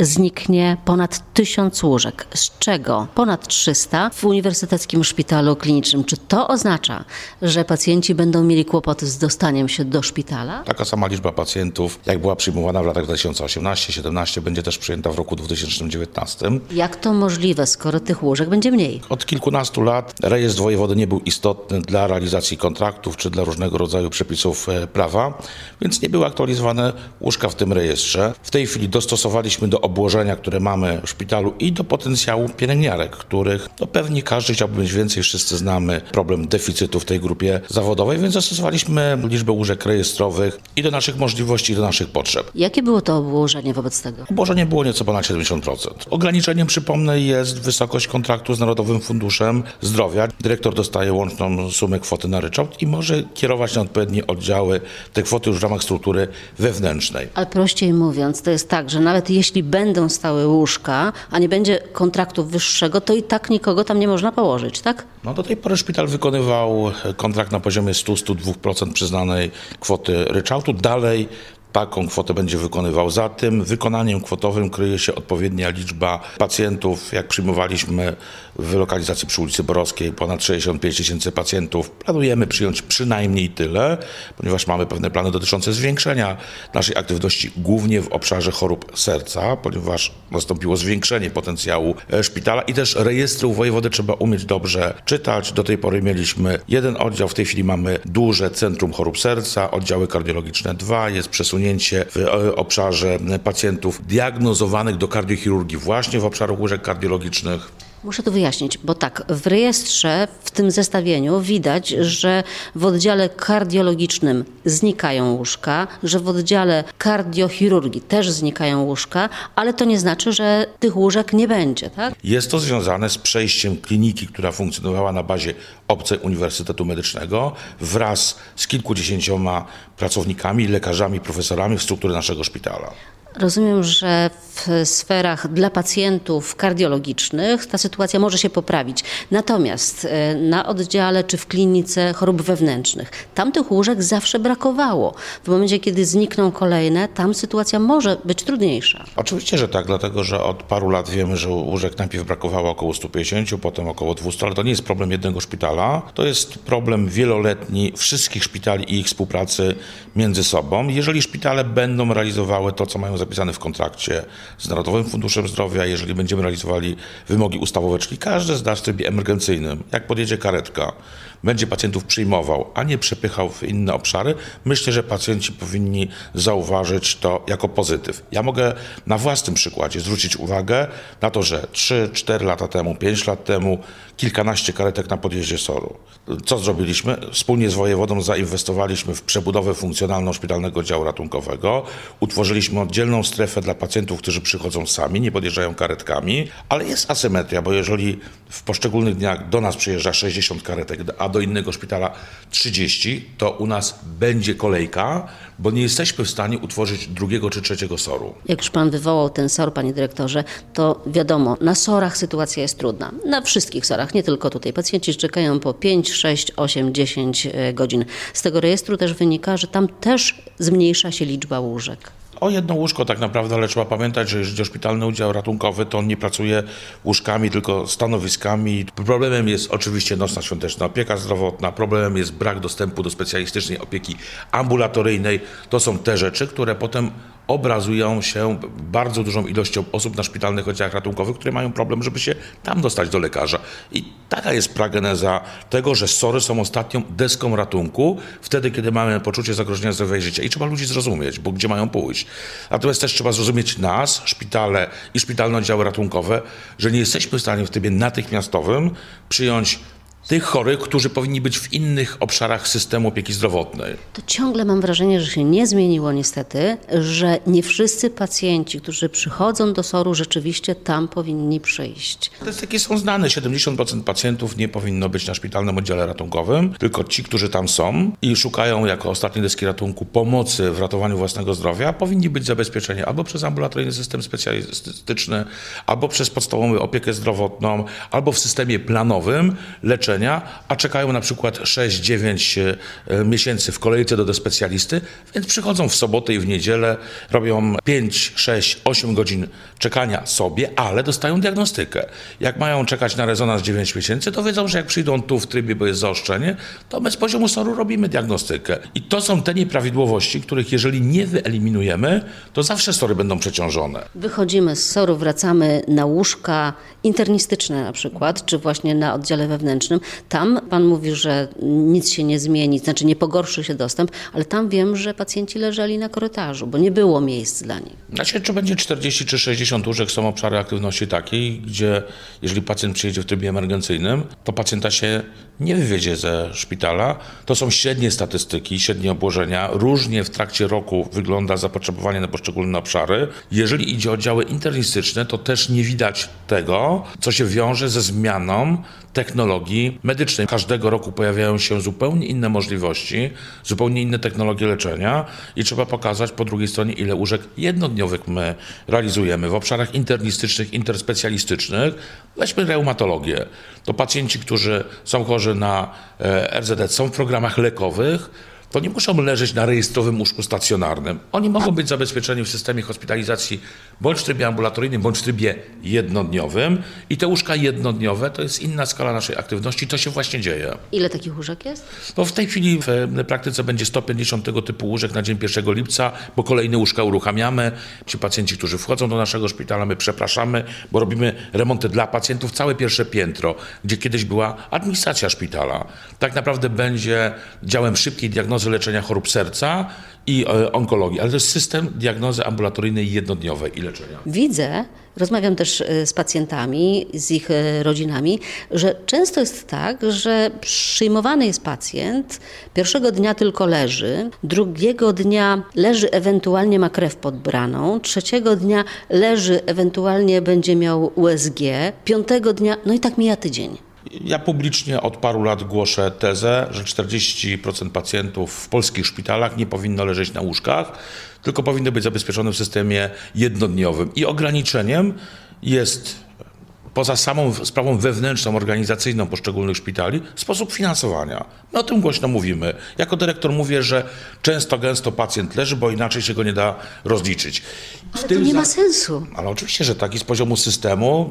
zniknie ponad 1000 łóżek, z czego ponad 300 w Uniwersyteckim Szpitalu Klinicznym. Czy to oznacza, że pacjenci będą mieli kłopoty z dostaniem się do szpitala? Taka sama liczba pacjentów, jak była przyjmowana w latach 2018-17, będzie też przyjęta w roku 2019. Jak to możliwe, skoro tych łóżek będzie mniej? Od kilkunastu lat rejestr wojewody nie był istotny dla realizacji kontraktów czy dla różnego rodzaju przepisów e, prawa, więc nie były aktualizowane łóżka w tym rejestrze. W tej chwili dostosowaliśmy do obłożenia, które mamy w szpitalu i do potencjału pielęgniarek, których no pewnie każdy chciałby mieć więcej. Wszyscy znamy problem deficytu w tej grupie zawodowej, więc zastosowaliśmy liczbę łóżek rejestrowych i do naszych możliwości, i do naszych potrzeb. Jakie było to obłożenie wobec tego? Obłożenie było nieco ponad 70%. Ograniczeniem, przypomnę, jest wysokość kontraktu z Narodowym Funduszem Zdrowia. Dyrektor dostaje łączną sumę kwoty na ryczałt i może kierować na odpowiednie oddziały te kwoty już w ramach struktury wewnętrznej. Ale prościej mówiąc, to jest tak, że nawet jeśli będą stałe łóżka, a nie będzie kontraktu wyższego, to i tak nikogo tam nie można położyć, tak? No do tej pory szpital wykonywał kontrakt na poziomie 100-102% przyznanej kwoty ryczałtu. Dalej taką kwotę będzie wykonywał. Za tym wykonaniem kwotowym kryje się odpowiednia liczba pacjentów. Jak przyjmowaliśmy w lokalizacji przy ulicy Borowskiej ponad 65 tysięcy pacjentów, planujemy przyjąć przynajmniej tyle, ponieważ mamy pewne plany dotyczące zwiększenia naszej aktywności głównie w obszarze chorób serca, ponieważ nastąpiło zwiększenie potencjału e, szpitala i też rejestru wojewody trzeba umieć dobrze czytać. Do tej pory mieliśmy jeden oddział, w tej chwili mamy duże centrum chorób serca, oddziały kardiologiczne dwa, jest przesunięcie w e, obszarze pacjentów diagnozowanych do kardiochirurgii właśnie w obszarach łóżek kardiologicznych. Muszę to wyjaśnić, bo tak, w rejestrze, w tym zestawieniu widać, że w oddziale kardiologicznym znikają łóżka, że w oddziale kardiochirurgii też znikają łóżka, ale to nie znaczy, że tych łóżek nie będzie, tak? Jest to związane z przejściem kliniki, która funkcjonowała na bazie obcej Uniwersytetu Medycznego wraz z kilkudziesięcioma pracownikami, lekarzami, profesorami w strukturze naszego szpitala. Rozumiem, że w sferach dla pacjentów kardiologicznych ta sytuacja może się poprawić. Natomiast e, na oddziale czy w klinice chorób wewnętrznych, tam tych łóżek zawsze brakowało. W momencie, kiedy znikną kolejne, tam sytuacja może być trudniejsza. Oczywiście, że tak, dlatego że od paru lat wiemy, że łóżek najpierw brakowało około 150, potem około 200, ale to nie jest problem jednego szpitala. To jest problem wieloletni wszystkich szpitali i ich współpracy między sobą. Jeżeli szpitale będą realizowały to, co mają zapisane w kontrakcie z Narodowym Funduszem Zdrowia, jeżeli będziemy realizowali wymogi ustawowe, czyli każdy z nas w trybie emergencyjnym, jak podjedzie karetka, będzie pacjentów przyjmował, a nie przepychał w inne obszary, myślę, że pacjenci powinni zauważyć to jako pozytyw. Ja mogę na własnym przykładzie zwrócić uwagę na to, że 3-4 lata temu, 5 lat temu kilkanaście karetek na podjeździe Soru. Co zrobiliśmy? Wspólnie z wojewodą zainwestowaliśmy w przebudowę funkcjonalną szpitalnego działu ratunkowego. Utworzyliśmy oddzielną strefę dla pacjentów, którzy przychodzą sami, nie podjeżdżają karetkami, ale jest asymetria, bo jeżeli w poszczególnych dniach do nas przyjeżdża 60 karetek, a do innego szpitala 30, to u nas będzie kolejka, bo nie jesteśmy w stanie utworzyć drugiego czy trzeciego soru. Jak już pan wywołał ten SOR, panie dyrektorze, to wiadomo, na SORach sytuacja jest trudna. Na wszystkich SORach, nie tylko tutaj. Pacjenci czekają po 5, 6, 8, 10 godzin. Z tego rejestru też wynika, że tam też zmniejsza się liczba łóżek. O jedno łóżko tak naprawdę, ale trzeba pamiętać, że jeżeli szpitalny udział ratunkowy, to on nie pracuje łóżkami, tylko stanowiskami. Problemem jest oczywiście nocna świąteczna opieka zdrowotna, problemem jest brak dostępu do specjalistycznej opieki ambulatoryjnej. To są te rzeczy, które potem obrazują się bardzo dużą ilością osób na szpitalnych oddziałach ratunkowych, które mają problem, żeby się tam dostać do lekarza. I taka jest prageneza tego, że SORy są ostatnią deską ratunku, wtedy, kiedy mamy poczucie zagrożenia zdrowia i życia. I trzeba ludzi zrozumieć, bo gdzie mają pójść. Natomiast też trzeba zrozumieć nas, szpitale i szpitalne oddziały ratunkowe, że nie jesteśmy w stanie w trybie natychmiastowym przyjąć tych chorych, którzy powinni być w innych obszarach systemu opieki zdrowotnej. To ciągle mam wrażenie, że się nie zmieniło niestety, że nie wszyscy pacjenci, którzy przychodzą do SOR-u, rzeczywiście tam powinni przyjść. Statystyki są znane. 70% pacjentów nie powinno być na szpitalnym oddziale ratunkowym, tylko ci, którzy tam są i szukają jako ostatnie deski ratunku pomocy w ratowaniu własnego zdrowia, powinni być zabezpieczeni albo przez ambulatoryjny system specjalistyczny, albo przez podstawową opiekę zdrowotną, albo w systemie planowym leczenia a czekają na przykład 6-9 e, miesięcy w kolejce do, do specjalisty, więc przychodzą w sobotę i w niedzielę, robią 5, 6, 8 godzin czekania sobie, ale dostają diagnostykę. Jak mają czekać na rezonans 9 miesięcy, to wiedzą, że jak przyjdą tu w trybie, bo jest zaostrzenie, to my z poziomu SOR-u robimy diagnostykę. I to są te nieprawidłowości, których jeżeli nie wyeliminujemy, to zawsze SORy będą przeciążone. Wychodzimy z SOR-u, wracamy na łóżka internistyczne na przykład, czy właśnie na oddziale wewnętrznym. Tam pan mówi, że nic się nie zmieni, znaczy nie pogorszy się dostęp, ale tam wiem, że pacjenci leżeli na korytarzu, bo nie było miejsc dla nich. Znaczy, czy będzie 40 czy 60 łóżek, są obszary aktywności takiej, gdzie jeżeli pacjent przyjedzie w trybie emergencyjnym, to pacjenta się nie wywiedzie ze szpitala. To są średnie statystyki, średnie obłożenia. Różnie w trakcie roku wygląda zapotrzebowanie na poszczególne obszary. Jeżeli idzie o oddziały internistyczne, to też nie widać tego, co się wiąże ze zmianą technologii medycznej. Każdego roku pojawiają się zupełnie inne możliwości, zupełnie inne technologie leczenia i trzeba pokazać po drugiej stronie, ile łóżek jednodniowych my realizujemy w obszarach internistycznych, interspecjalistycznych. Weźmy reumatologię. To pacjenci, którzy są chorzy na e, RZD, są w programach lekowych, to nie muszą leżeć na rejestrowym łóżku stacjonarnym. Oni mogą być zabezpieczeni w systemie hospitalizacji bądź w trybie ambulatoryjnym, bądź w trybie jednodniowym. I te łóżka jednodniowe to jest inna skala naszej aktywności. To się właśnie dzieje. Ile takich łóżek jest? No w tej chwili w praktyce będzie 150 tego typu łóżek na dzień 1 lipca, bo kolejne łóżka uruchamiamy. Ci pacjenci, którzy wchodzą do naszego szpitala, my przepraszamy, bo robimy remonty dla pacjentów. Całe pierwsze piętro, gdzie kiedyś była administracja szpitala, tak naprawdę będzie działem szybkiej diagnozy leczenia chorób serca i e, onkologii, ale to jest system diagnozy ambulatoryjnej jednodniowej i leczenia. Widzę, rozmawiam też e, z pacjentami, z ich e, rodzinami, że często jest tak, że przyjmowany jest pacjent, pierwszego dnia tylko leży, drugiego dnia leży, ewentualnie ma krew pod braną, trzeciego dnia leży, ewentualnie będzie miał USG, piątego dnia, no i tak mija tydzień. Ja publicznie od paru lat głoszę tezę, że 40% pacjentów w polskich szpitalach nie powinno leżeć na łóżkach, tylko powinny być zabezpieczone w systemie jednodniowym. I ograniczeniem jest poza samą sprawą wewnętrzną, organizacyjną poszczególnych szpitali, sposób finansowania. My o tym głośno mówimy. Jako dyrektor mówię, że często, gęsto pacjent leży, bo inaczej się go nie da rozliczyć. Ale to nie ma sensu. Ale oczywiście, że tak. I z poziomu systemu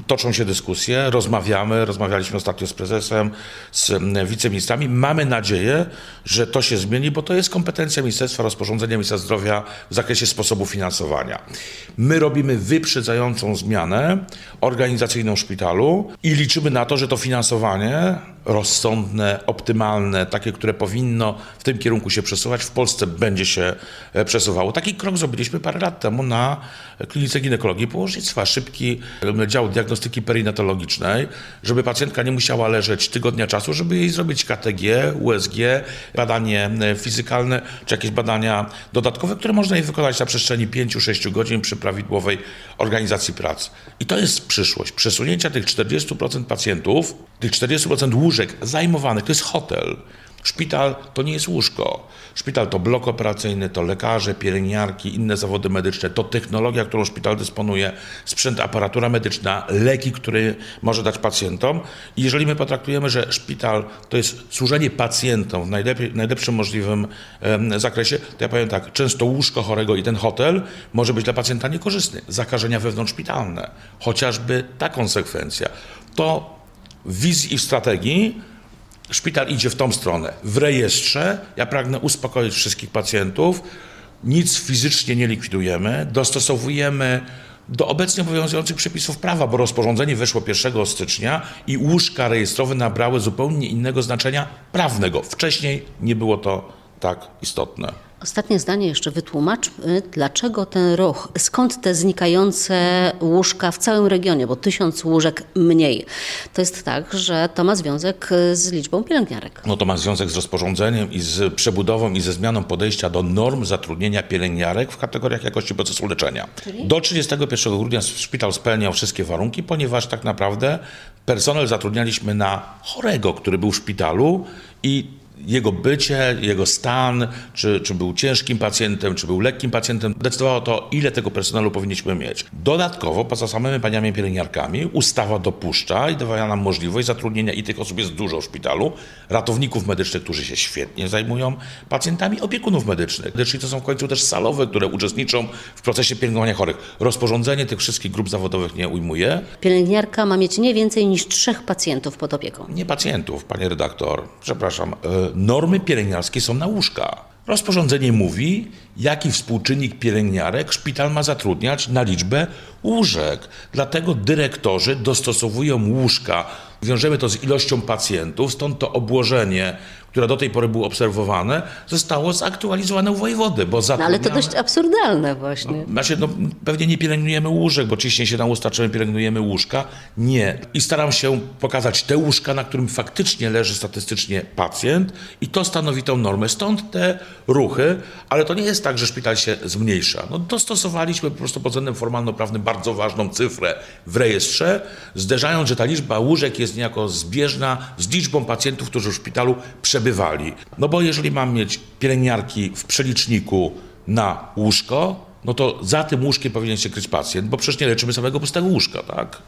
y, toczą się dyskusje, rozmawiamy, rozmawialiśmy ostatnio z prezesem, z wiceministrami. Mamy nadzieję, że to się zmieni, bo to jest kompetencja Ministerstwa Rozporządzenia Ministra Zdrowia w zakresie sposobu finansowania. My robimy wyprzedzającą zmianę organizacyjną szpitalu i liczymy na to, że to finansowanie rozsądne, optymalne, takie, które powinno w tym kierunku się przesuwać, w Polsce będzie się e, przesuwało. Taki krok zrobiliśmy parę lat temu na klinice ginekologii położnictwa. Szybki e, dział diagnostyki perinatologicznej, żeby pacjentka nie musiała leżeć tygodnia czasu, żeby jej zrobić KTG, USG, badanie e, fizykalne, czy jakieś badania dodatkowe, które można jej wykonać na przestrzeni 5-6 godzin przy prawidłowej organizacji pracy. I to jest przyszłość. Przesunięcia tych 40% pacjentów, tych 40% łóżek zajmowanych, to jest hotel. Szpital to nie jest łóżko. Szpital to blok operacyjny, to lekarze, pielęgniarki, inne zawody medyczne, to technologia, którą szpital dysponuje, sprzęt, aparatura medyczna, leki, które może dać pacjentom. I jeżeli my potraktujemy, że szpital to jest służenie pacjentom w najlepszym możliwym zakresie, to ja powiem tak, często łóżko chorego i ten hotel może być dla pacjenta niekorzystny. Zakażenia wewnątrzszpitalne, chociażby ta konsekwencja. To wizji i strategii Szpital idzie w tą stronę. W rejestrze ja pragnę uspokoić wszystkich pacjentów. Nic fizycznie nie likwidujemy. Dostosowujemy do obecnie obowiązujących przepisów prawa, bo rozporządzenie weszło 1 stycznia i łóżka rejestrowe nabrały zupełnie innego znaczenia prawnego. Wcześniej nie było to tak istotne. Ostatnie zdanie jeszcze wytłumaczmy, dlaczego ten ruch, skąd te znikające łóżka w całym regionie, bo tysiąc łóżek mniej. To jest tak, że to ma związek z liczbą pielęgniarek. No to ma związek z rozporządzeniem i z przebudową i ze zmianą podejścia do norm zatrudnienia pielęgniarek w kategoriach jakości procesu leczenia. Czyli? Do 31 grudnia szpital spełniał wszystkie warunki, ponieważ tak naprawdę personel zatrudnialiśmy na chorego, który był w szpitalu i jego bycie, jego stan, czy, czy był ciężkim pacjentem, czy był lekkim pacjentem, decydowało to, ile tego personelu powinniśmy mieć. Dodatkowo, poza samymi paniami pielęgniarkami, ustawa dopuszcza i daje nam możliwość zatrudnienia, i tych osób jest dużo w szpitalu, ratowników medycznych, którzy się świetnie zajmują pacjentami, opiekunów medycznych. Czyli to są w końcu też salowe, które uczestniczą w procesie pielęgnowania chorych. Rozporządzenie tych wszystkich grup zawodowych nie ujmuje. Pielęgniarka ma mieć nie więcej niż trzech pacjentów pod opieką. Nie pacjentów, panie redaktor. Przepraszam. Normy pielęgniarskie są na łóżka. Rozporządzenie mówi, jaki współczynnik pielęgniarek szpital ma zatrudniać na liczbę łóżek. Dlatego dyrektorzy dostosowują łóżka. Wiążemy to z ilością pacjentów, stąd to obłożenie, które do tej pory było obserwowane, zostało zaktualizowane u wojewody, bo No, ale to zatrudniamy... dość absurdalne właśnie. Znaczy, no, pewnie nie pielęgnujemy łóżek, bo ciśnie się na usta, czy my pielęgnujemy łóżka. Nie. I staram się pokazać te łóżka, na którym faktycznie leży statystycznie pacjent i to stanowi tą normę. Stąd te ruchy, ale to nie jest tak, że szpital się zmniejsza. No, dostosowaliśmy po prostu pod względem formalno-prawnym bardzo ważną cyfrę w rejestrze, zderzając, że ta liczba łóżek jest niejako zbieżna z liczbą pacjentów, którzy w szpitalu przebywali. No bo jeżeli mam mieć pielęgniarki w przeliczniku na łóżko, no to za tym łóżkiem powinien się kryć pacjent, bo przecież nie leczymy samego pustego łóżka, tak?